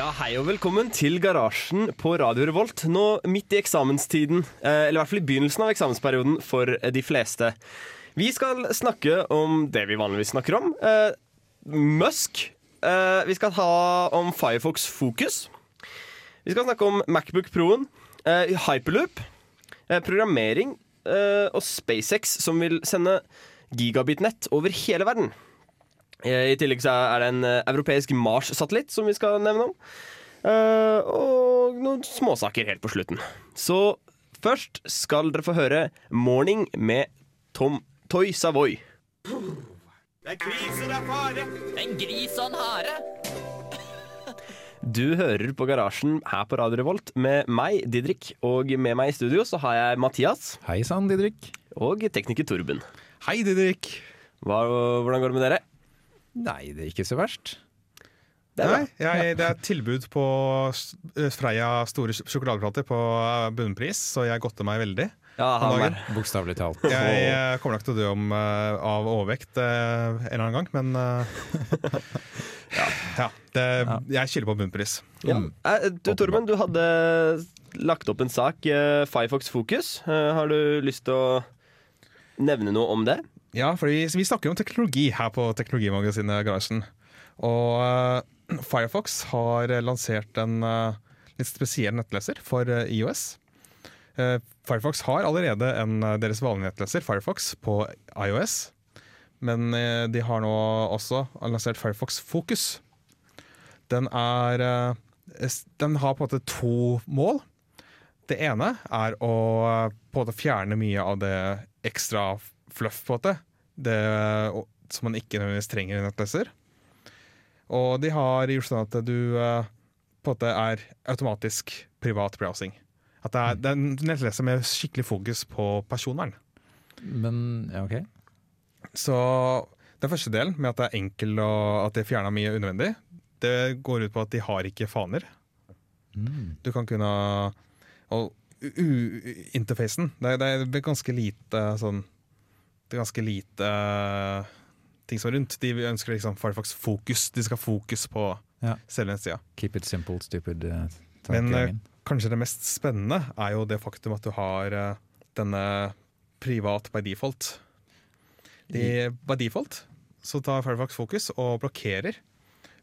Ja, Hei og velkommen til Garasjen på Radio Revolt. Nå midt i eksamenstiden, eh, eller i hvert fall i begynnelsen av eksamensperioden for de fleste. Vi skal snakke om det vi vanligvis snakker om. Eh, Musk. Eh, vi skal ha om Firefox Focus. Vi skal snakke om Macbook Pro-en. Eh, Hyperloop. Eh, programmering. Eh, og SpaceX, som vil sende gigabit-nett over hele verden. Eh, I tillegg så er det en eh, europeisk Mars-satellitt som vi skal nevne om. Eh, og noen småsaker helt på slutten. Så først skal dere få høre 'Morning' med Tom Toy Savoy. En gris og en hare. Du hører på Garasjen her på Radio Revolt med meg, Didrik. Og med meg i studio så har jeg Mathias Hei sann, Didrik. og tekniker Torben. Hei, Didrik. Hva, hvordan går det med dere? Nei, det er ikke så verst. Det er Nei, jeg, det er tilbud på Freia store sjokoladeplater på eh, bunnpris, så jeg godter meg veldig. Ja, han er. Bokstavelig talt. Jeg jeg kommer nok til å dø om, uh, av overvekt uh, en eller annen gang, men uh, ja. det, jeg skylder på bunnpris. Ja. Mm. Eh, Du Torben, du hadde lagt opp en sak, eh, Firefox Focus. Eh, Har du lyst til å nevne noe om det? Ja, for vi, vi snakker jo om teknologi her på Teknologimagasinet Garasjen. Og eh, Firefox har lansert en eh, litt spesiell nettleser for eh, IOS. Firefox har allerede en deres vanlige nettleser, Firefox, på iOS. Men de har nå også lansert Firefox Focus. Den er Den har på en måte to mål. Det ene er å på en måte fjerne mye av det ekstra fluff, på en måte. Det, som man ikke nødvendigvis trenger i nettleser. Og de har gjort sånn at du eh, på en måte er automatisk privat browsing. At det er, det er en nettleser med skikkelig fokus på personvern. Men ja, OK. Så den første delen, med at det er enkel og at det fjerna mye unødvendig, det går ut på at de har ikke faner. Mm. Du kan kunne Og U-interfacen, det, det er ganske lite sånn Det er ganske lite eh, ting som er rundt. De ønsker liksom Firefox fokus. De skal ha fokus på Ja. selve nettsida. Keep it simple, stupid. Uh, Men, uh, Kanskje det mest spennende er jo det faktum at du har denne privat by default. De, by default så tar Firefox fokus og blokkerer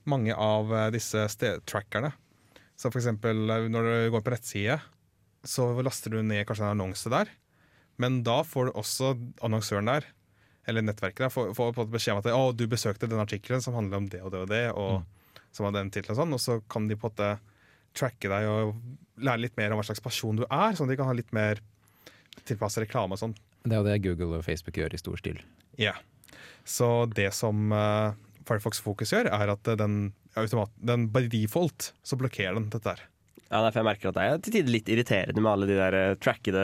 mange av disse trackerne. Så for eksempel når du går på nettside, så laster du ned kanskje en annonse der. Men da får du også annonsøren der, eller nettverket der, får, får på en beskjed om at å, du besøkte den artikkelen som handler om det og det og det, og som har den tittelen og sånn, og så kan de på en måte tracke deg og lære litt mer om hva slags person du er, sånn at de kan ha litt mer tilpasset reklame og sånn. Det er jo det Google og Facebook gjør i stor stil. Ja. Så det som uh, Firefox Focus gjør, er at den, automat, den by default så blokkerer den dette her. Ja, derfor jeg merker at det er til tider litt irriterende med alle de der eh, trackede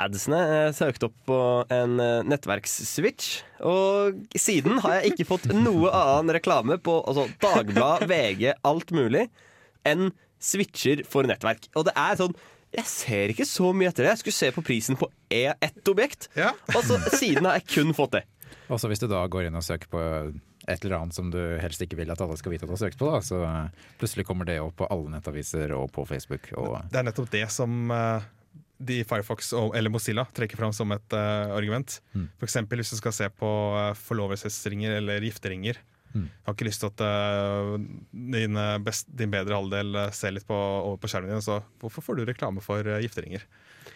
adsene. Jeg søkte opp på en eh, nettverksswitch, og siden har jeg ikke fått noe annen reklame på altså, Dagblad, VG, alt mulig, enn switcher for nettverk. Og det er sånn Jeg ser ikke så mye etter det. Jeg skulle se på prisen på ett objekt, Ja. og så siden har jeg kun fått det. Også hvis du da går inn og søker på et eller annet som du helst ikke vil at alle skal vite at du har søkt på, da, så eh, plutselig kommer det opp på alle nettaviser og på Facebook. Og, Det er nettopp det som eh, de Firefox og, eller Mozilla trekker fram som et uh, argument. Mm. For eksempel hvis du skal se på uh, forlovelsesringer eller gifteringer. Mm. Jeg har ikke lyst til at uh, din, eh, best, din bedre halvdel ser litt på, over på skjermen din. Så hvorfor får du reklame for uh, gifteringer?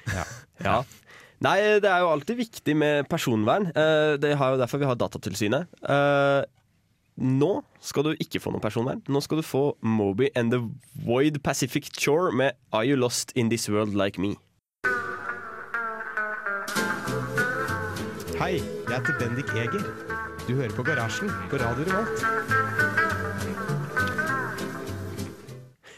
Ja. Nei, det er jo alltid viktig med personvern. Uh, Det er jo derfor vi har Datatilsynet. Eh, Nå skal du ikke få noe personvern. Nå skal du få Moby and the Void Pacific Shore med Are You Lost In This World Like Me. Hei, jeg heter Bendik Eger. Du hører på Garasjen på Radio Revolt.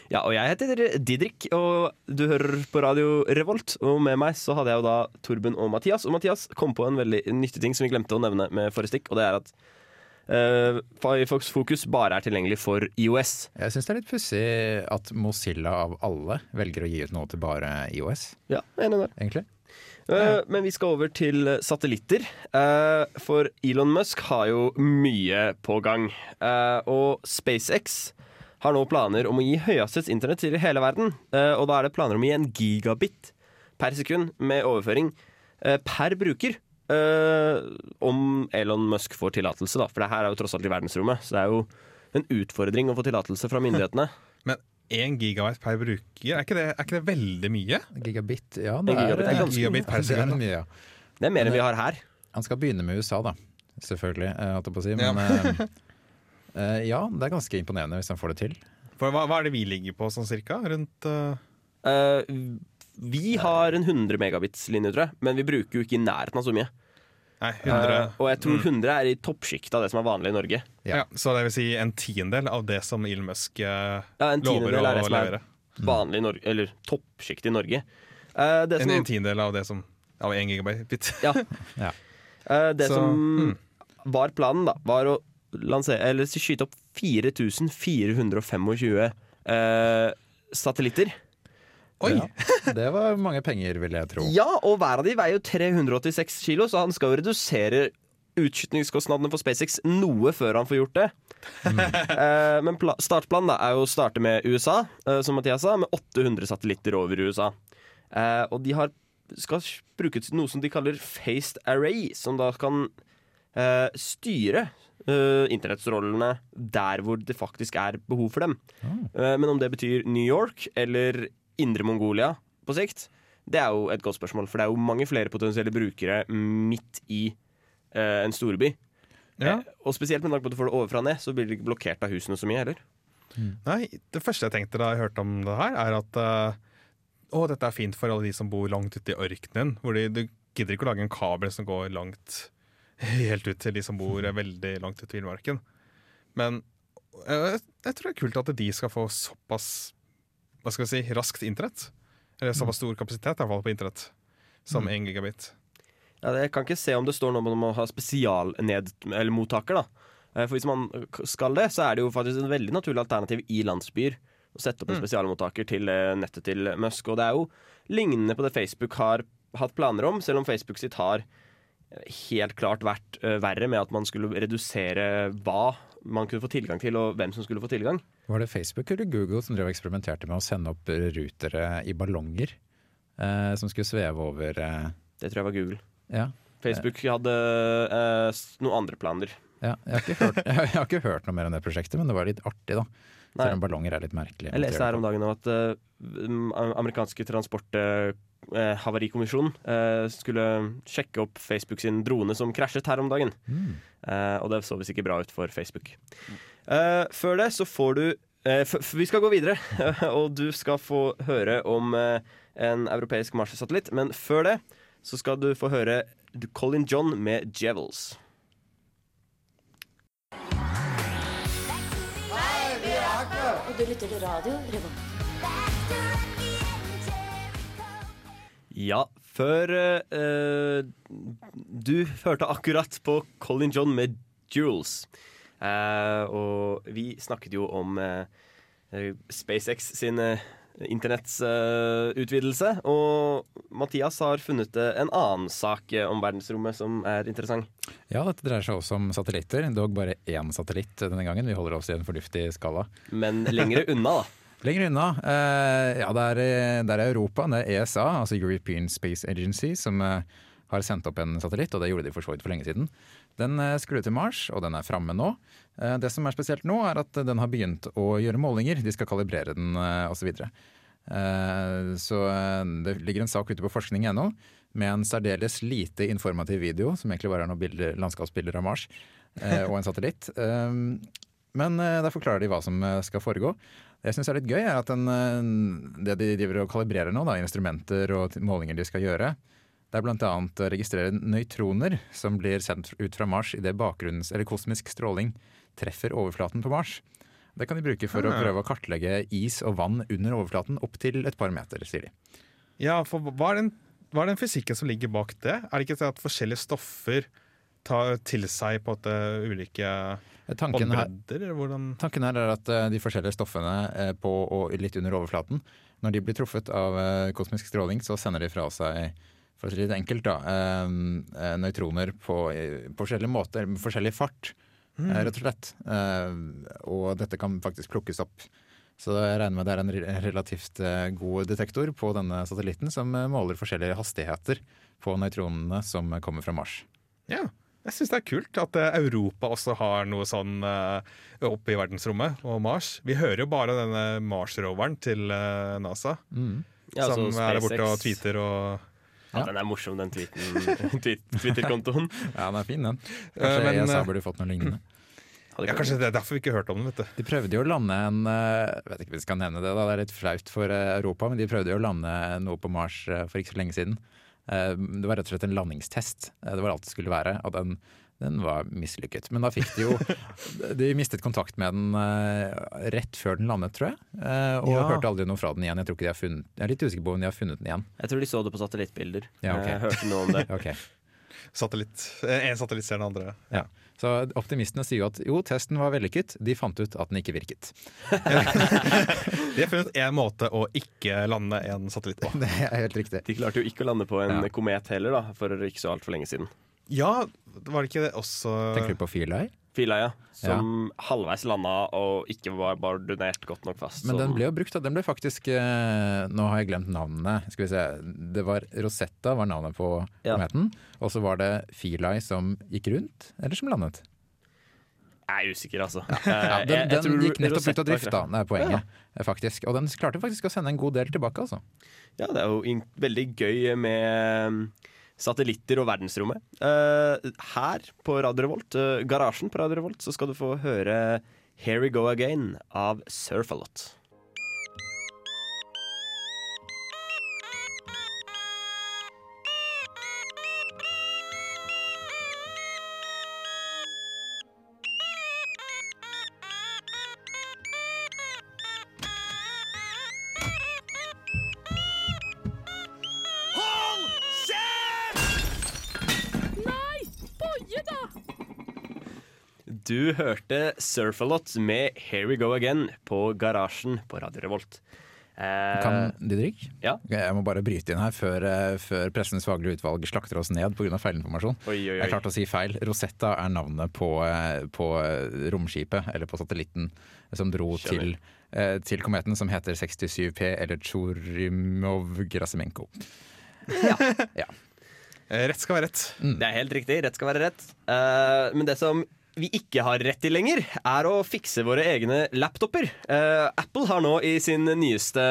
Ja, og jeg heter Didrik, og du hører på radio Revolt. Og med meg så hadde jeg jo da Torben og Mathias. Og Mathias kom på en veldig nyttig ting som vi glemte å nevne med forrige stikk, og det er at uh, Firefox Fokus bare er tilgjengelig for IOS. Jeg syns det er litt pussig at Mozilla av alle velger å gi ut noe til bare IOS, Ja, enig der. egentlig. Uh, men vi skal over til satellitter. Uh, for Elon Musk har jo mye på gang. Uh, og SpaceX har nå planer om å gi høyhastighetsinternett til hele verden. Og da er det planer om å gi en gigabit per sekund med overføring per bruker. Om Elon Musk får tillatelse, da. For det her er jo tross alt i verdensrommet. Så det er jo en utfordring å få tillatelse fra myndighetene. Men én gigabyte per bruker, er ikke, det, er ikke det veldig mye? Gigabit, ja. En gigabit er eh, ganske gigabit per det er sekund. mye, ja. Det er mer enn vi har her. Han skal begynne med USA, da. Selvfølgelig, eh, holdt jeg på å si. Ja. Men ja. uh, ja, det er ganske imponerende hvis han får det til. For hva, hva er det vi ligger på sånn cirka? Rundt uh, Uh, vi har en 100 megabits-linje, tror jeg, men vi bruker jo ikke i nærheten av så mye. Nei, 100 Uh, og jeg tror 100 er i toppsjiktet av det som er vanlig i Norge. Ja. ja. Så det vil si en tiendedel av det som Elon Musk uh, Ja, en lover tiendedel å er det som er levere. vanlig i Norge, eller toppsjiktet i Norge. Uh, det En, som, en tiendedel av det som Av én gigabyte. ja. Ja. Uh, det Så, som mm. var planen, da, var å lansere, eller skyte opp 4425 uh, satellitter. Oi! Ja. Det var mange penger, vil jeg tro. Ja, og hver av de veier jo 386 kilo, så han skal jo redusere utskytningskostnadene for SpaceX noe før han får gjort det. Eh, men startplanen da, er jo å starte med USA, eh, som Mathias sa, med 800 satellitter over USA. Eh, og de har, skal bruke noe som de kaller Faced Array, som da kan styre internettstrålene der hvor det faktisk er behov for dem. Eh, men om det betyr New York eller Indre Mongolia på sikt, det er jo et godt spørsmål. For det er jo mange flere potensielle brukere midt i eh, en storby. Ja. Eh, og spesielt med tanke på at du får det overfra og ned, så blir det ikke blokkert av husene så mye heller. Nei, det første jeg tenkte da jeg hørte om det her, er at uh, å, dette er fint for alle de som bor langt ute i ørkenen. Hvor de, du gidder ikke å lage en kabel som går langt helt ut til de som bor eh, veldig langt ute i villmarken. Men eh, jeg, jeg tror det er kult at de skal få såpass hva skal vi si, raskt internett. Eller såpass stor kapasitet i hvert fall på internett som 1 gigabit. Ja, jeg kan ikke se om det står noe om å ha spesialmottaker. Eh, For hvis man skal det, så er det jo faktisk en veldig naturlig alternativ i landsbyer å sette opp en spesialmottaker til eh, nettet til Musk. Og det er jo lignende på det Facebook har hatt planer om, selv om Facebook sitt har eh, helt klart vært verre med at man skulle redusere hva man kunne få tilgang til, og hvem som skulle få tilgang. Var det Facebook eller Google som drev og eksperimenterte med å sende opp rutere i ballonger? Eh, som skulle sveve over eh, Det tror jeg var Google. Ja. Facebook hadde eh, noen andre planer. ja jeg, har ikke hørt, jeg har ikke hørt noe mer om det prosjektet, men det var litt artig, da. Nei. Selv om ballonger er litt merkelig. Jeg leste her om dagen om at uh, amerikanske transporthavarikommisjonen uh, skulle sjekke opp Facebook sin drone som krasjet her om dagen. Mm. Eh, og det så visst ikke bra ut for Facebook. Eh, før det så får du eh, Vi skal gå videre, og du skal få høre om eh, en europeisk Mars-satellitt. Men før det så skal du få høre Colin John med 'Jevels'. Og du lytter til radio Revolt. Ja, før eh, Du hørte akkurat på Colin John med Jules. Eh, og vi snakket jo om eh, SpaceX sin eh, internettsutvidelse. og Mathias har funnet en annen sak om verdensrommet som er interessant. Ja, dette dreier seg også om satellitter. Dog bare én satellitt denne gangen. Vi holder oss i en fornuftig skala. Men lengre unna, da. Lenger unna, eh, ja det er, det er Europa, det er ESA, altså European Space Agency, som eh, har sendt opp en satellitt, og det gjorde de for så vidt for lenge siden. Den eh, skulle til Mars, og den er framme nå. Eh, det som er spesielt nå, er at den har begynt å gjøre målinger. De skal kalibrere den eh, osv. Så, så det ligger en sak ute på forskning.no med en særdeles lite informativ video, som egentlig bare er noen bilder, landskapsbilder av Mars, og en satellitt. Men der forklarer de hva som skal foregå. Det jeg syns er litt gøy, er at den, det de driver og kalibrerer nå, da, instrumenter og målinger de skal gjøre, det er bl.a. å registrere nøytroner som blir sendt ut fra Mars idet bakgrunns- eller kosmisk stråling treffer overflaten på Mars. Det kan de bruke for å Ah. prøve å kartlegge is og vann under overflaten opp til et par meter, sier de. Ja, for hva er, den, hva er den fysikken som ligger bak det? Er det ikke sånn at forskjellige stoffer tar til seg på måte ulike Tanken her, Hvordan tanken her er at eh, de forskjellige stoffene eh, på og litt under overflaten, når de blir truffet av eh, kosmisk stråling, så sender de fra seg for å si det litt enkelt, da, eh, eh, nøytroner på, eh, på forskjellige måter, med forskjellig fart, mm. rett og slett. Eh, og dette kan faktisk plukkes opp. Så jeg regner med det er en relativt eh, god detektor på denne satellitten som eh, måler forskjellige hastigheter på nøytronene som eh, kommer fra Mars. Ja, jeg syns det er kult at eh, Europa også har noe sånn eh, oppe i verdensrommet, og Mars. Vi hører jo bare denne Mars-roveren til eh, NASA, Ja, som altså er der borte og tweeter og Ja, den er morsom, den Twitter-kontoen. Ja, den er fin, den. Eh, Kanskje men, ESA eh, burde fått noe lignende. Ja, Kanskje det er derfor vi ikke hørte om den, vet du. De prøvde jo å lande en eh, Jeg vet ikke om vi skal nevne det, da, det er litt flaut for eh, Europa, men de prøvde jo å lande noe på Mars eh, for ikke så lenge siden. Eh, Det var rett og slett en landingstest. Eh, Det var alt det skulle være. Og den, den var mislykket. Men da fikk de jo De mistet kontakt med den eh, rett før den landet, tror jeg. eh, Og Ja. hørte aldri noe fra den igjen. Jeg tror ikke de har funnet Jeg er litt usikker på om de har funnet den igjen. Jeg tror de så det på satellittbilder. Ja, okay. Jeg hørte noe om det. okay. Satellitt. eh, En satellitt ser den andre. ja. Så optimistene sier jo at jo, testen var vellykket. De fant ut at den ikke virket. De har funnet én måte å ikke lande en satellitt på. Det er helt riktig. De klarte jo ikke å lande på en Ja. komet heller, da, for ikke så altfor lenge siden. Ja, var det ikke det også Tenker du på Feeleye? Fila, ja. Som halvveis landa og ikke var bardunert godt nok fast. Men den ble jo brukt, da. Den ble faktisk eh, Nå har jeg glemt navnene. Skal vi se. Det var Rosetta var navnet på Ja. kometen. Og så var det Feeleye som gikk rundt, eller som landet. Jeg er usikker, altså. Ja, Eh, den jeg- jeg den gikk nettopp ut av drift, da. Det er poenget. Ja. Faktisk. Og den klarte faktisk å sende en god del tilbake, altså. Ja, det er jo veldig gøy med satellitter og verdensrommet. Eh, her på Radio Revolt, eh, garasjen på Radio Revolt, så skal du få høre Here We Go Again av Surfalot. Du hørte Surfalot med Here We Go Again på garasjen på Radio Revolt. Eh, Kan Didrik? ja. Jeg må bare bryte inn her før, eh, før Pressens faglige utvalg slakter oss ned pga. feilinformasjon. Oi, oi, Jeg oi. klarte å si feil. Rosetta er navnet på, eh, på eh, romskipet, eller på satellitten, som dro Skjønner. til, til kometen som heter 67P, eller Tsjurimov-Grasimenko. Ja. Rett skal være rett. Det er helt riktig. Rett skal være rett. Uh, men det som vi ikke har rett til lenger, er å fikse våre egne laptoper. Uh, Apple har nå i sin nyeste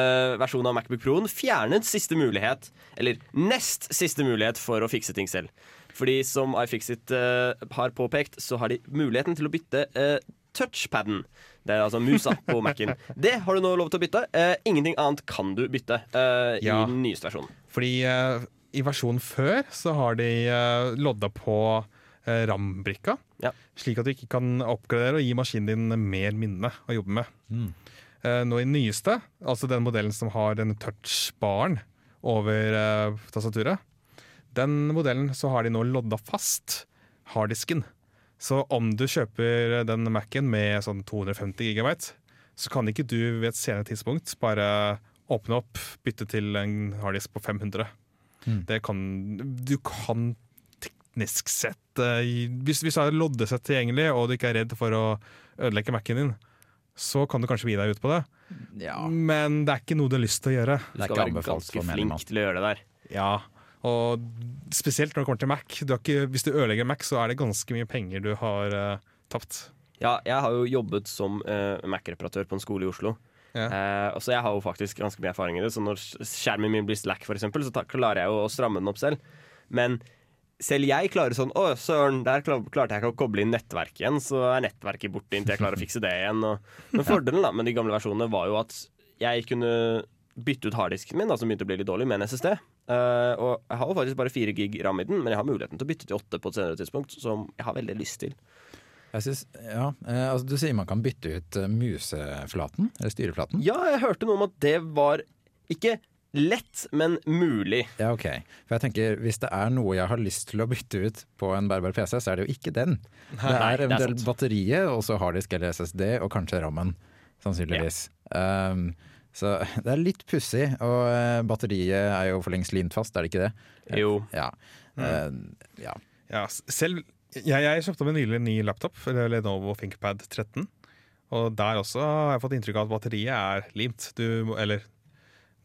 versjon av Macbook Pro fjernet siste mulighet, eller nest siste mulighet, for å fikse ting selv. Fordi som iFixit uh, har påpekt, så har de muligheten til å bytte uh, touchpaden. Det er altså musa på Mac-en. Det har du nå lov til å bytte. Eh, ingenting annet kan du bytte eh, Ja. i den nyeste versjonen. Fordi eh, i versjonen før så har de lodda på eh, RAM-brikka. Ja. Slik at du ikke kan oppgradere og gi maskinen din mer minne å jobbe med. Mm. nå i nyeste, altså den modellen som har den touch-baren over eh, tastaturet, den modellen så har de nå lodda fast harddisken. Så om du kjøper den Mac-en med sånn 250 GB, så kan ikke du ved et senere tidspunkt bare åpne opp, bytte til en harddisk på 500. Det kan Du kan teknisk sett eh, hvis, hvis du har loddesett tilgjengelig, og du ikke er redd for å ødelegge Mac-en din, så kan du kanskje gi deg ut på det. Ja, Men det er ikke noe du har lyst til å gjøre. Du skal være ganske flink til å gjøre det der. Ja, og spesielt når det kommer til Mac. Du har ikke, hvis du ødelegger Mac, så er det ganske mye penger du har uh, tapt. Ja, jeg har jo jobbet som uh, Mac-reparatør på en skole i Oslo. Ja. Uh, så jeg har jo faktisk ganske mye erfaring i det. Så når skjermen min blir slack, for eksempel, så klarer jeg jo å stramme den opp selv. Men selv jeg klarer sånn Å, søren, der klarte jeg ikke å koble inn nettverket igjen, så er nettverket borte inntil jeg klarer å fikse det igjen. Og, men fordelen da med de gamle versjonene var jo at jeg kunne bytte ut harddisken min, da, som begynte å bli litt dårlig, med en SSD. Uh, og jeg har jo faktisk bare 4 gig ram i den, men jeg har muligheten til å bytte til 8 på et senere tidspunkt, som jeg har veldig lyst til. Jeg synes, ja, eh, altså Du sier man kan bytte ut eh, museflaten, eller styreflaten? Ja, jeg hørte noe om at det var ikke lett, men mulig. Ja, ok. For jeg tenker, Hvis det er noe jeg har lyst til å bytte ut på en bærbar PC, så er det jo ikke den. Det Nei, er det er eventuelt batteriet, og så harddisk eller SSD, og kanskje rammen. Sannsynligvis. Um, så det er litt pussig, og eh, batteriet er jo for lengst limt fast, er det ikke det? Jo. Ja. Eh, ja. Ja, selv jeg, jeg kjøpte meg nylig en ny laptop, Lenovo ThinkPad 13. Og der også har jeg fått inntrykk av at batteriet er limt. Du, eller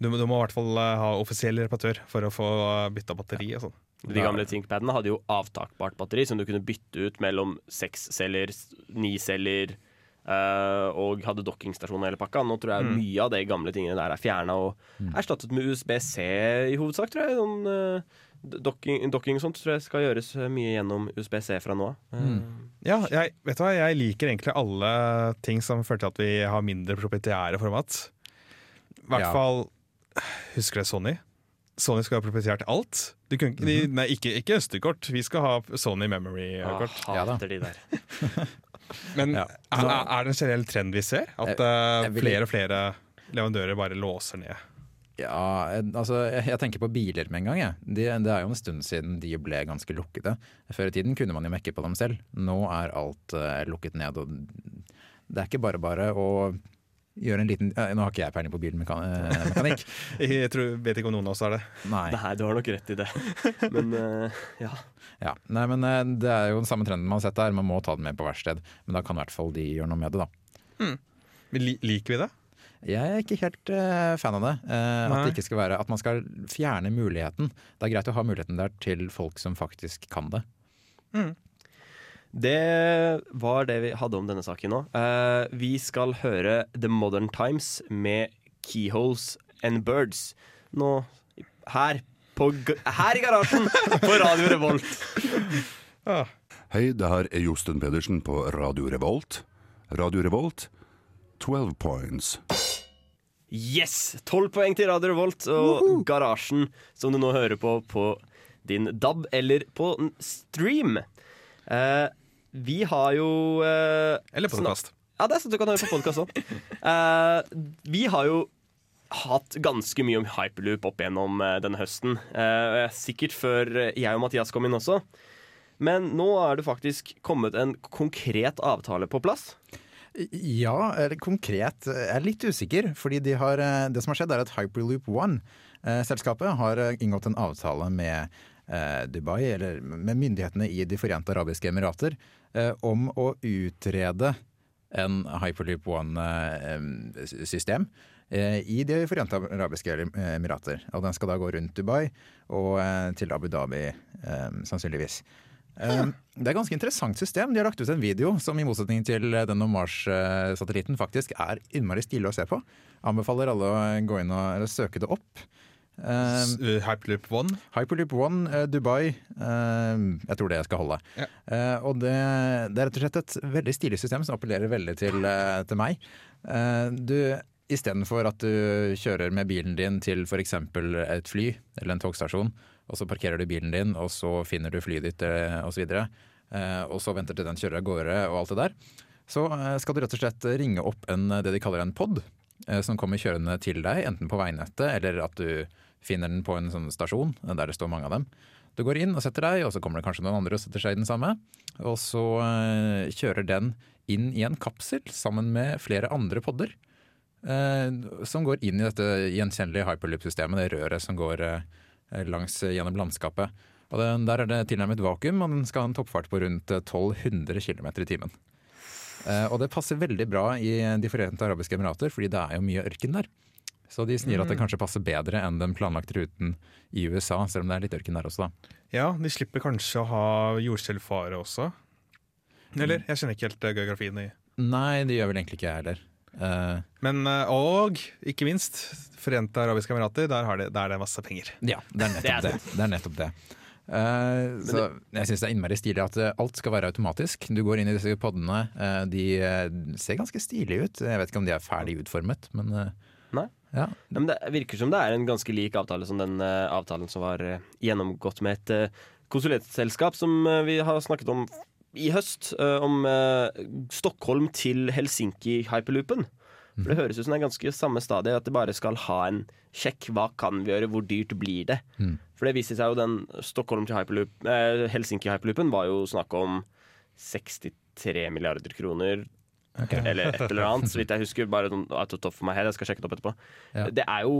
du, du må i hvert fall eh, ha offisiell reparatør for å få eh, bytta batteri og sånn. De gamle ThinkPadene hadde jo avtakbart batteri som du kunne bytte ut mellom seks celler, ni celler eh, og hadde dockingstasjon og hele pakka. Nå tror jeg mye av de gamle tingene der er fjerna og erstattet med USB-C i hovedsak, tror jeg. Noen, eh, docking, docking, og sånt tror jeg skal gjøres mye gjennom USB-C fra nå av. Mm. Ja, jeg, vet du hva, jeg liker egentlig alle ting som fører til at vi har mindre proprietære format. I hvert Ja. fall Husker du Sony? Sony skal ha proprietert alt. Du kunne, -hmm. de, nei, ikke, ikke SD-kort. Vi skal ha Sony ah, Memory-kort. Ja hater de der. Men Ja. er, er det en generell trend vi ser? At Jeg- eh, jeg vil- flere og flere leverandører bare låser ned? Ja, altså jeg, jeg tenker på biler med en gang. Jeg. Det, det er jo en stund siden de ble ganske lukkede. Før i tiden kunne man jo mekke på dem selv. Nå er alt uh, lukket ned. Og det er ikke bare bare å gjøre en liten eh, Nå har ikke jeg peiling på bilmekanikk. Jeg tror, vet ikke om noen av oss har det. Nei. Nei, du har nok rett i det. Men uh, ja. Ja. Nei, men eh, det er jo den samme trenden man har sett der. Man må ta den med på verksted. Men da kan i hvert fall de gjøre noe med det, da. Mm. liker vi det? Jeg er ikke helt uh, fan av det. eh, at, det ikke skal være, at man skal fjerne muligheten. Det er greit å ha muligheten der til folk som faktisk kan det. Det var det vi hadde om denne saken nå. Uh, vi skal høre The Modern Times med Keyholes and Birds. Nå her, på, her i garasjen på Radio Revolt. Hei, det her er Josten Pedersen på Radio Revolt. Radio Revolt, 12 points. Yes! Tolv poeng til Radio Revolt og Garasjen, som du nå hører på på din DAB eller på stream. Eh, vi har jo eh, Eller podkast? Ja, det er sånn du kan høre på podkast òg. vi har jo hatt ganske mye om hyperloop opp gjennom eh, denne høsten. Eh, sikkert før eh, jeg og Mathias kom inn også. Men nå er det faktisk kommet en konkret avtale på plass. Ja, eller konkret. Jeg er litt usikker, fordi de har, eh, det som har skjedd er at Hyperloop One, eh, selskapet, har eh, inngått en avtale med eh, Dubai, eller med myndighetene i De forente arabiske emirater, eh, om å utrede en Hyperloop One-system eh, i De forente arabiske emirater. Og den skal da gå rundt Dubai og eh, til Abu Dhabi, eh, sannsynligvis. Det er et ganske interessant system. De har lagt ut en video som i motsetning til den om Mars-satellitten faktisk er innmari stilig å se på. Anbefaler alle å gå inn og søke det opp. S- uh, Hyperloop One? Hyperloop One, eh, Dubai. eh, jeg tror det skal holde. Ja. Eh, og det, det er rett og slett et veldig stilig system som appellerer veldig til, eh, til meg. Uh, du Istedenfor at du kjører med bilen din til f.eks. et fly eller en togstasjon, og så parkerer du bilen din, og så finner du flyet ditt eh, osv., eh, og så venter til den kjører av gårde og alt det der, så eh, skal du rett og slett ringe opp en, det de kaller en pod, eh, som kommer kjørende til deg, enten på veinettet eller at du finner den på en sånn stasjon der det står mange av dem. Du går inn og setter deg, og så kommer det kanskje noen andre og setter seg i den samme. Og så eh, kjører den inn i en kapsel sammen med flere andre podder. eh, som går inn i dette gjenkjennelige hyperloop-systemet, det røret som går eh, langs gjennom landskapet. Og den, Der er det tilnærmet vakuum, og den skal ha en toppfart på rundt eh, 1200 km i timen. Og det passer veldig bra i De forente arabiske emirater, fordi det er jo mye ørken der. Så de sier at det kanskje passer bedre enn den planlagte ruten i USA, selv om det er litt ørken der også, da. Ja, de slipper kanskje å ha jordskjelvfare også. Eller? Jeg kjenner ikke helt eh, geografien i Nei, det gjør vel egentlig ikke jeg heller. Uh, Men eh, og ikke minst Forente arabiske emirater, der, har de, der er det masse penger. ja, det er nettopp det. det, er nettopp det. Uh, så jeg syns det er innmari stilig at alt skal være automatisk. Du går inn i disse podene, Uh, de ser ganske stilige ut. Jeg vet ikke om de er ferdig utformet, men Nei. Ja. Ja, men det virker som det er en ganske lik avtale som den uh, avtalen som var uh, gjennomgått med et uh, konsulentselskap som vi har snakket om i høst om Stockholm til Helsinki-hyperloopen. For Det høres ut som det er ganske samme stadie, at det bare skal ha en sjekk. Hva kan vi gjøre, hvor dyrt blir det? For det viste seg jo den Stockholm til hyperloop, Helsinki-hyperloopen var jo snakk om 63 milliarder kroner. Eller et eller annet, så vidt jeg husker. Bare sånn out for meg her, jeg skal sjekke det opp etterpå. Ja. Det er jo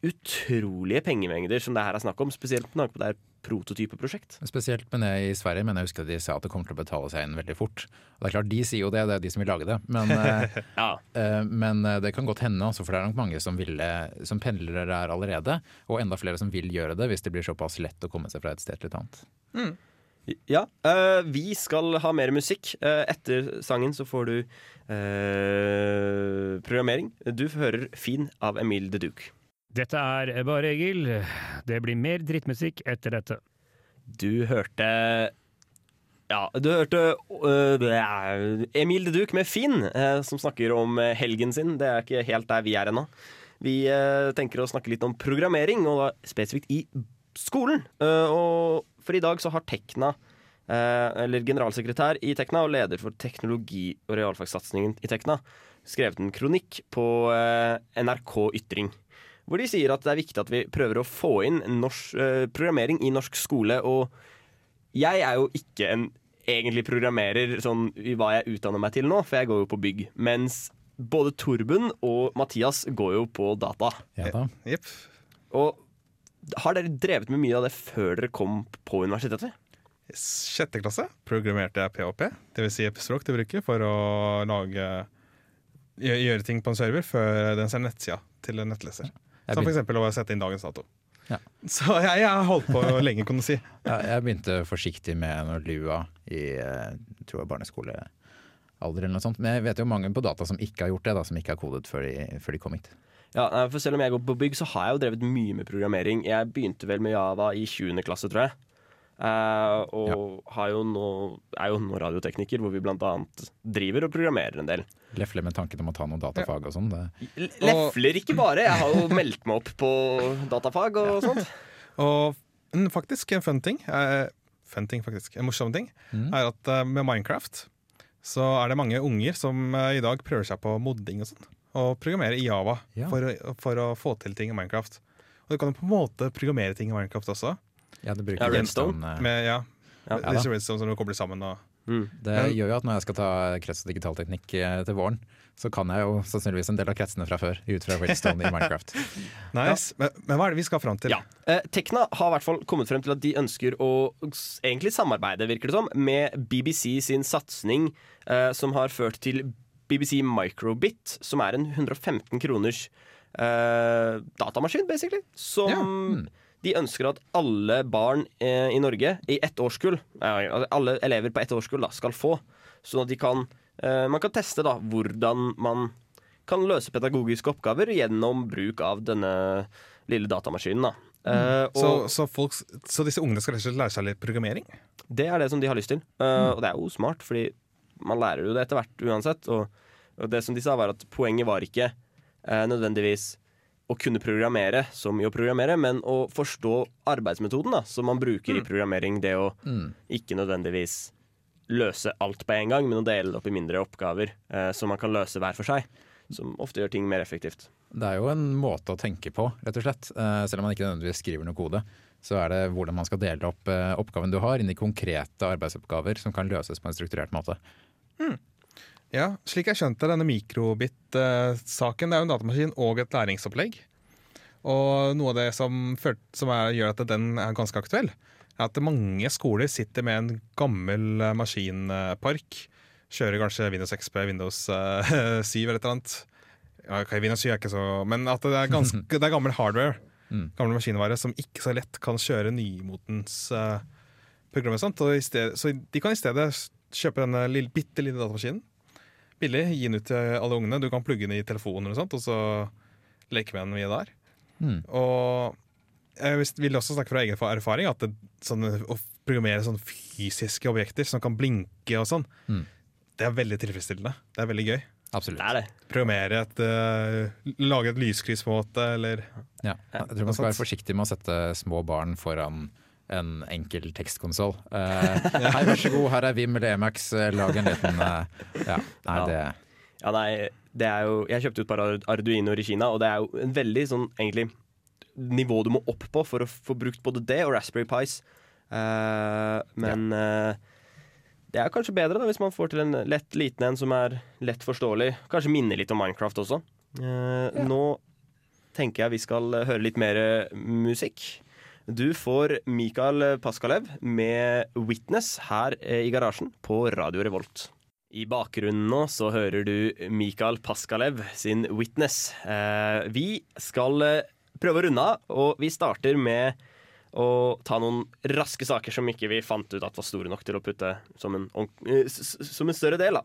utrolige pengemengder som det her er snakk om, spesielt med tanke på det her prototypeprosjekt. Spesielt med det i Sverige, men jeg husker at de sa at det kommer til å betale seg inn veldig fort. Og det er klart, De sier jo det, det er de som vil lage det. Men, eh, Ja. eh, men eh, det kan godt hende, altså, for det er nok mange som, ville, som pendler der allerede. Og enda flere som vil gjøre det, hvis det blir såpass lett å komme seg fra et sted til et annet. Ja, Uh, vi skal ha mer musikk. Uh, etter sangen så får du uh, programmering. Du hører 'Fin' av Emil de Duke. Dette er Bare Egil. Det blir mer drittmusikk etter dette. Du hørte Ja, du hørte uh, Emil de Duke med Finn, uh, som snakker om helgen sin. Det er ikke helt der vi er ennå. Vi uh, tenker å snakke litt om programmering, og da spesifikt i skolen. Eh, og for i dag så har Tekna, eh, eller generalsekretær i Tekna og leder for teknologi- og realfagssatsingen i Tekna, skrevet en kronikk på eh, NRK Ytring. Hvor de sier at det er viktig at vi prøver å få inn norsk, eh, programmering i norsk skole. Og jeg er jo ikke en egentlig programmerer sånn i hva jeg utdanner meg til nå, for jeg går jo på bygg. Mens både Torben og Mathias går jo på data. Ja da. Yep. Og har dere drevet med mye av det før dere kom på universitetet? Sjette klasse programmerte jeg PHP, dvs. Si et språk til bruker for å lage Gjøre ting på en server før den ser nettsida til en nettleser. Som f.eks. å sette inn dagens dato. Ja. Så jeg, jeg har holdt på lenge, kan du si. Ja, jeg begynte forsiktig med noe lua i eh, tror jeg barneskolealder eller noe sånt. Men jeg vet jo mange på data som ikke har gjort det, da, som ikke har kodet før de, før de kom hit. Ja, for Selv om jeg går på bygg, så har jeg jo drevet mye med programmering. Jeg begynte vel med Java i 20. klasse, tror jeg. Uh, og har jo nå, er jo nå radiotekniker, hvor vi blant annet driver og programmerer en del. Lefler med tanken om å ta noen datafag og sånn. Lefler ikke bare, jeg har jo meldt meg opp på datafag og sånt. Og mm, faktisk en fun ting, eh, fun ting faktisk, en morsom ting, er at eh, med Minecraft så er det mange unger som i dag prøver seg på modding og sånn. Og programmere i Java Ja. for, å- for å få til ting i Minecraft. Og du kan jo på en måte programmere ting i Minecraft også. ja, det bruker Ja, Redstone. Eh, Med, ja, Ja. ja disse redstone som du kobler sammen. Og, Det Men- gjør jo at når jeg skal ta krets- og digitalteknikk eh, til våren, så kan jeg jo sannsynligvis en del av kretsene fra før, ut fra Redstone i Minecraft. nice. men, men hva er det vi skal fram til? Ja. Eh, Tekna har i hvert fall kommet frem til at de ønsker å egentlig samarbeide virker det som, med BBC sin satsing, eh, som har ført til BBC Microbit, som er en 115 kroners uh, datamaskin, basically. Som de ønsker at alle barn eh, i Norge i ett årskull, eh, altså alle elever på ett årskull, da, skal få. Sånn at de kan, eh, man kan teste da, hvordan man kan løse pedagogiske oppgaver gjennom bruk av denne lille datamaskinen. Da. Så, og så, folk, så disse ungene skal rett og slett lære seg litt programmering? det er det som de har lyst til. Mm. Og det er jo smart, fordi man lærer jo det etter hvert uansett. Og, og det som de sa, var at poenget var ikke eh, nødvendigvis å kunne programmere som i å programmere, men å forstå arbeidsmetoden da, som man bruker i programmering. Det å ikke nødvendigvis løse alt på en gang, men å dele det opp i mindre oppgaver eh, som man kan løse hver for seg. Som ofte gjør ting mer effektivt. Det er jo en måte å tenke på, rett og slett. Eh, Selv om man ikke nødvendigvis skriver noe kode, så er det hvordan man skal dele opp eh, oppgaven du har, inn i konkrete arbeidsoppgaver som kan løses på en strukturert måte. Ja, slik jeg skjønte denne mikrobit-saken, det er jo en datamaskin og et læringsopplegg. Og noe av det som, som er, gjør at den er ganske aktuell, er at mange skoler sitter med en gammel eh, maskinpark. Kjører kanskje Windows XP, Windows eh, 7 eller et eller annet. Ja, 7 er ikke så Men at det er, ganske, det er gammel hardware, gammel maskinvare, som ikke så lett kan kjøre nymotens uh, programmer. stedet, så de kan i stedet kjøpe denne lille, bitte lille datamaskinen billig, gi den ut til alle ungene. Du kan plugge den i telefonen og sånt, og så leke med den mye der. Mm. Og jeg vil også snakke fra egen erfaring at det, sånn, å programmere sånne fysiske objekter som kan blinke og sånn, Mm. det er veldig tilfredsstillende. Det er veldig gøy. Absolutt. Det er det. Programmere et uh, Lage et lyskryss på en måte, eller Ja. Jeg tror man skal være forsiktig med å sette små barn foran en enkel tekstkonsoll. Uh, hei, vær så god, her er Vim eller Emax, lag en liten uh, Ja, nei, Ja. det Ja, nei, det er jo Jeg kjøpte ut et par Ar- Arduinoer i Kina, og det er jo en veldig sånn egentlig nivå du må opp på for å få brukt både det og Raspberry Pis. Uh, men eh, det er kanskje bedre da hvis man får til en lett liten en som er lett forståelig. Kanskje minner litt om Minecraft også. Eh, Nå tenker jeg vi skal høre litt mer musikk. Du får Mikael Paskalev med 'Witness' her eh, i garasjen på Radio Revolt. I bakgrunnen nå så hører du Mikael Paskalev sin 'Witness'. Eh, vi skal eh, prøve å runde av, og vi starter med å ta noen raske saker som ikke vi fant ut at var store nok til å putte som en, eh, som en større del.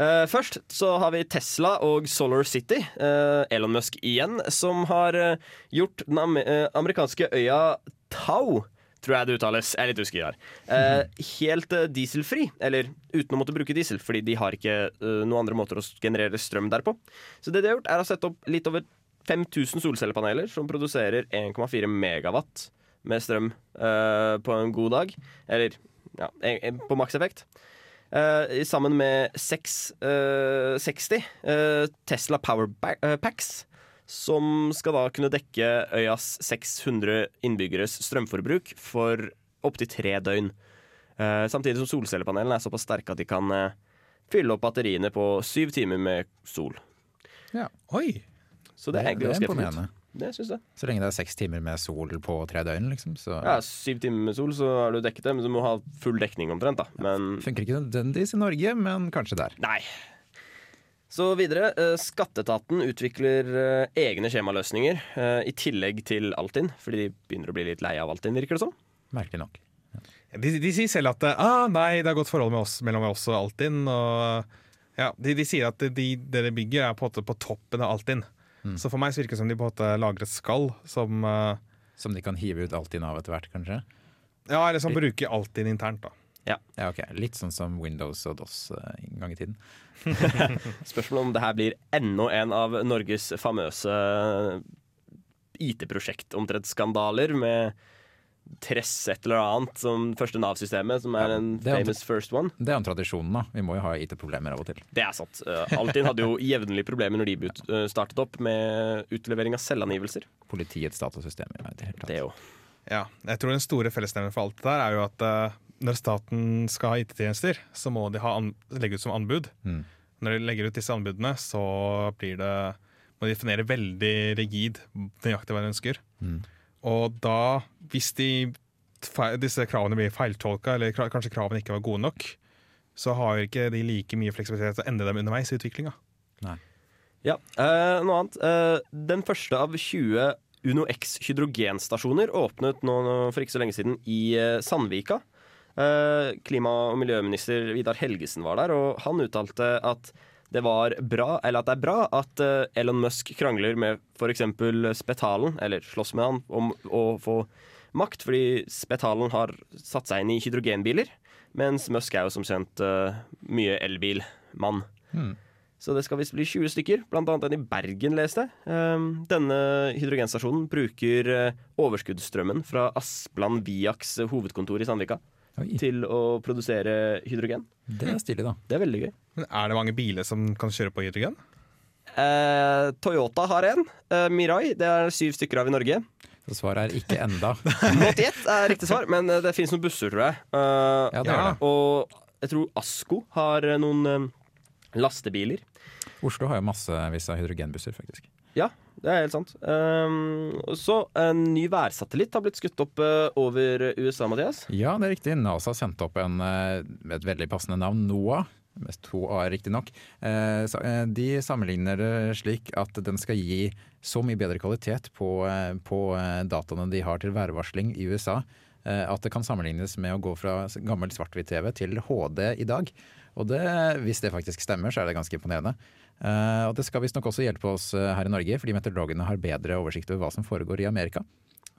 Eh, først så har vi Tesla og Solar City, uh, Elon Musk igjen, som har uh, gjort den am eh, amerikanske øya Tau, tror jeg det uttales, jeg er litt usikker her, eh, helt dieselfri, eller uten å måtte bruke diesel, fordi de har ikke uh, noen andre måter å generere strøm der på. Så det de har gjort, er å sette opp litt over 5000 solcellepaneler som produserer 1,4 megawatt med strøm uh, på en god dag, eller ja, på makseffekt. Uh, sammen med 660 uh, Tesla Power eh, Packs, som skal da kunne dekke øyas 600 innbyggeres strømforbruk for opptil tre døgn. Eh, samtidig som solcellepanelene er såpass sterke at de kan eh, fylle opp batteriene på syv timer med sol. Ja, Oi! Så det er egentlig ganske effektivt. Det syns jeg. Så lenge det er seks timer med sol på tre døgn, liksom. Så Ja, syv timer med sol, så er du dekket det, men du må ha full dekning omtrent, da. Men funker ikke nødvendigvis i Norge, men kanskje der. Nei. Så videre. eh, Skatteetaten utvikler eh, egne skjemaløsninger eh, i tillegg til Altinn, fordi de begynner å bli litt lei av Altinn, virker det som. Merkelig nok. De, de sier selv at ah, nei, det er godt forhold med oss, mellom oss og Altinn. Og, ja, de, de sier at de, det de bygger, er på, på toppen av Altinn. Så for meg så virker det som de på en måte lager et skall som uh, Som de kan hive ut Altinn av etter hvert, kanskje? Ja, eller som bruker Altinn internt, da. Ja, ok. Litt sånn som Windows og DOS eh, en gang i tiden. Spørsmålet om det her blir enda en av Norges famøse IT-prosjekt omtrent skandaler med Tress et eller annet som første Nav-systemet, som er Ja, en det er famous first one. Det er en tradisjonen, da. Vi må jo ha IT-problemer av og til. Det er sant. Uh, Altinn hadde jo jevnlig problemer når de eh, startet opp med utlevering av selvangivelser. Politiets datasystem. Ja, det. Det jo. Ja, jeg tror den store fellesnevneren for alt det der er jo at uh, når staten skal ha IT-tjenester, så må de ha an legge ut som anbud. Mm. Når de legger ut disse anbudene, så blir det må de definere veldig rigid nøyaktig hva de ønsker. Mm. Og da, hvis de, disse kravene blir feiltolka, eller kanskje kravene ikke var gode nok, så har ikke de like mye fleksibilitet til å endre dem underveis i utviklinga. Ja, eh, noe annet. Eh, den første av 20 Uno X hydrogenstasjoner åpnet nå nå for ikke så lenge siden i eh, Sandvika. Eh, klima- og miljøminister Vidar Helgesen var der, og han uttalte at det var bra, eller at det er bra at eh, Elon Musk krangler med f.eks. Spetalen, eller slåss med han, om å få makt, fordi Spetalen har satt seg inn i hydrogenbiler, mens Musk er jo som kjent eh, mye elbilmann. Hmm. Så det skal visst bli 20 stykker, blant annet en i Bergen, leste jeg. Um, denne hydrogenstasjonen bruker eh, overskuddsstrømmen fra Asplan Viaks hovedkontor i Sandvika Oi, til å produsere hydrogen. det er stilig, da. Det er veldig gøy. Men er det mange biler som kan kjøre på hydrogen? Eh, Toyota har en. Eh, Mirai det er syv stykker av i Norge. Så svaret er ikke enda. Not yet er riktig svar, men eh, det finnes noen busser, tror jeg. Eh, Ja, det er det. Og jeg tror Asko har eh, noen eh, lastebiler. Oslo har jo massevis av hydrogenbusser, faktisk. Ja, det er helt sant. Um, så en ny værsatellitt har blitt skutt opp uh, over USA, Mathias. Ja, det er riktig. NASA sendte opp en, eh, med et veldig passende navn, NOAH. Med to A-er, riktignok. Uh, De sammenligner det slik at den skal gi så mye bedre kvalitet på, på dataene de har til værvarsling i USA, at det kan sammenlignes med å gå fra gammel svart-hvitt-TV til HD i dag. Og det, hvis det faktisk stemmer, så er det ganske imponerende. Eh, og det skal visstnok også hjelpe oss eh, her i Norge, fordi meteorologene har bedre oversikt over hva som foregår i Amerika.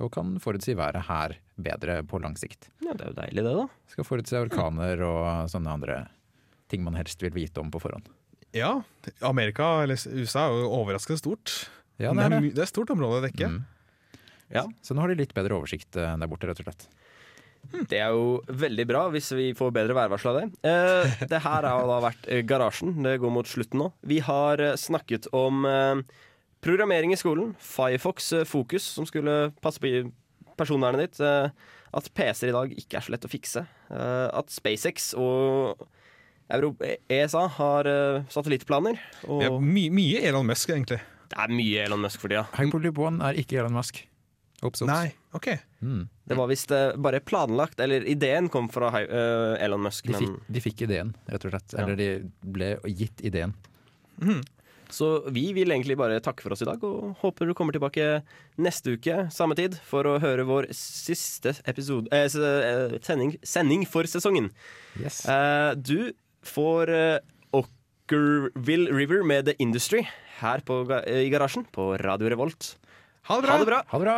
Og kan forutsi været her bedre på lang sikt. Ja, Det er jo deilig, det, da. Skal forutse orkaner og sånne andre ting man helst vil vite om på forhånd. Ja. Amerika, eller USA, er jo overraskende stort. Ja, det, det er det. det er et stort område å dekke. Mm. Ja. Så nå har de litt bedre oversikt eh, der borte, rett og slett. Det er jo veldig bra hvis vi får bedre værvarsel av det. Eh, det her har da vært eh, Garasjen. Det går mot slutten nå. Vi har eh, snakket om eh, programmering i skolen. Firefox eh, Fokus, som skulle passe på personvernet ditt. Eh, at PC-er i dag ikke er så lett å fikse. Eh, at SpaceX og ESA har eh, satellittplaner. Og Ja, my mye Elon Musk, egentlig. det er mye Elon Musk for tida. Hyperloop One er ikke Elon Musk. Ops, ops. Nei, OK. Mm. Det var visst eh, bare planlagt, eller ideen kom fra eh, Elon Musk. De, fikk, de fikk ideen, rett og slett. Ja. Eller de ble gitt ideen. så vi vil egentlig bare takke for oss i dag, og håper du kommer tilbake neste uke, samme tid, for å høre vår siste episode, eh, eh, sending, sending for sesongen. Yes. Eh, du får eh, Ockerville River med The Industry her på, i garasjen på Radio Revolt. Ha det bra! Ha det bra! Ha det bra!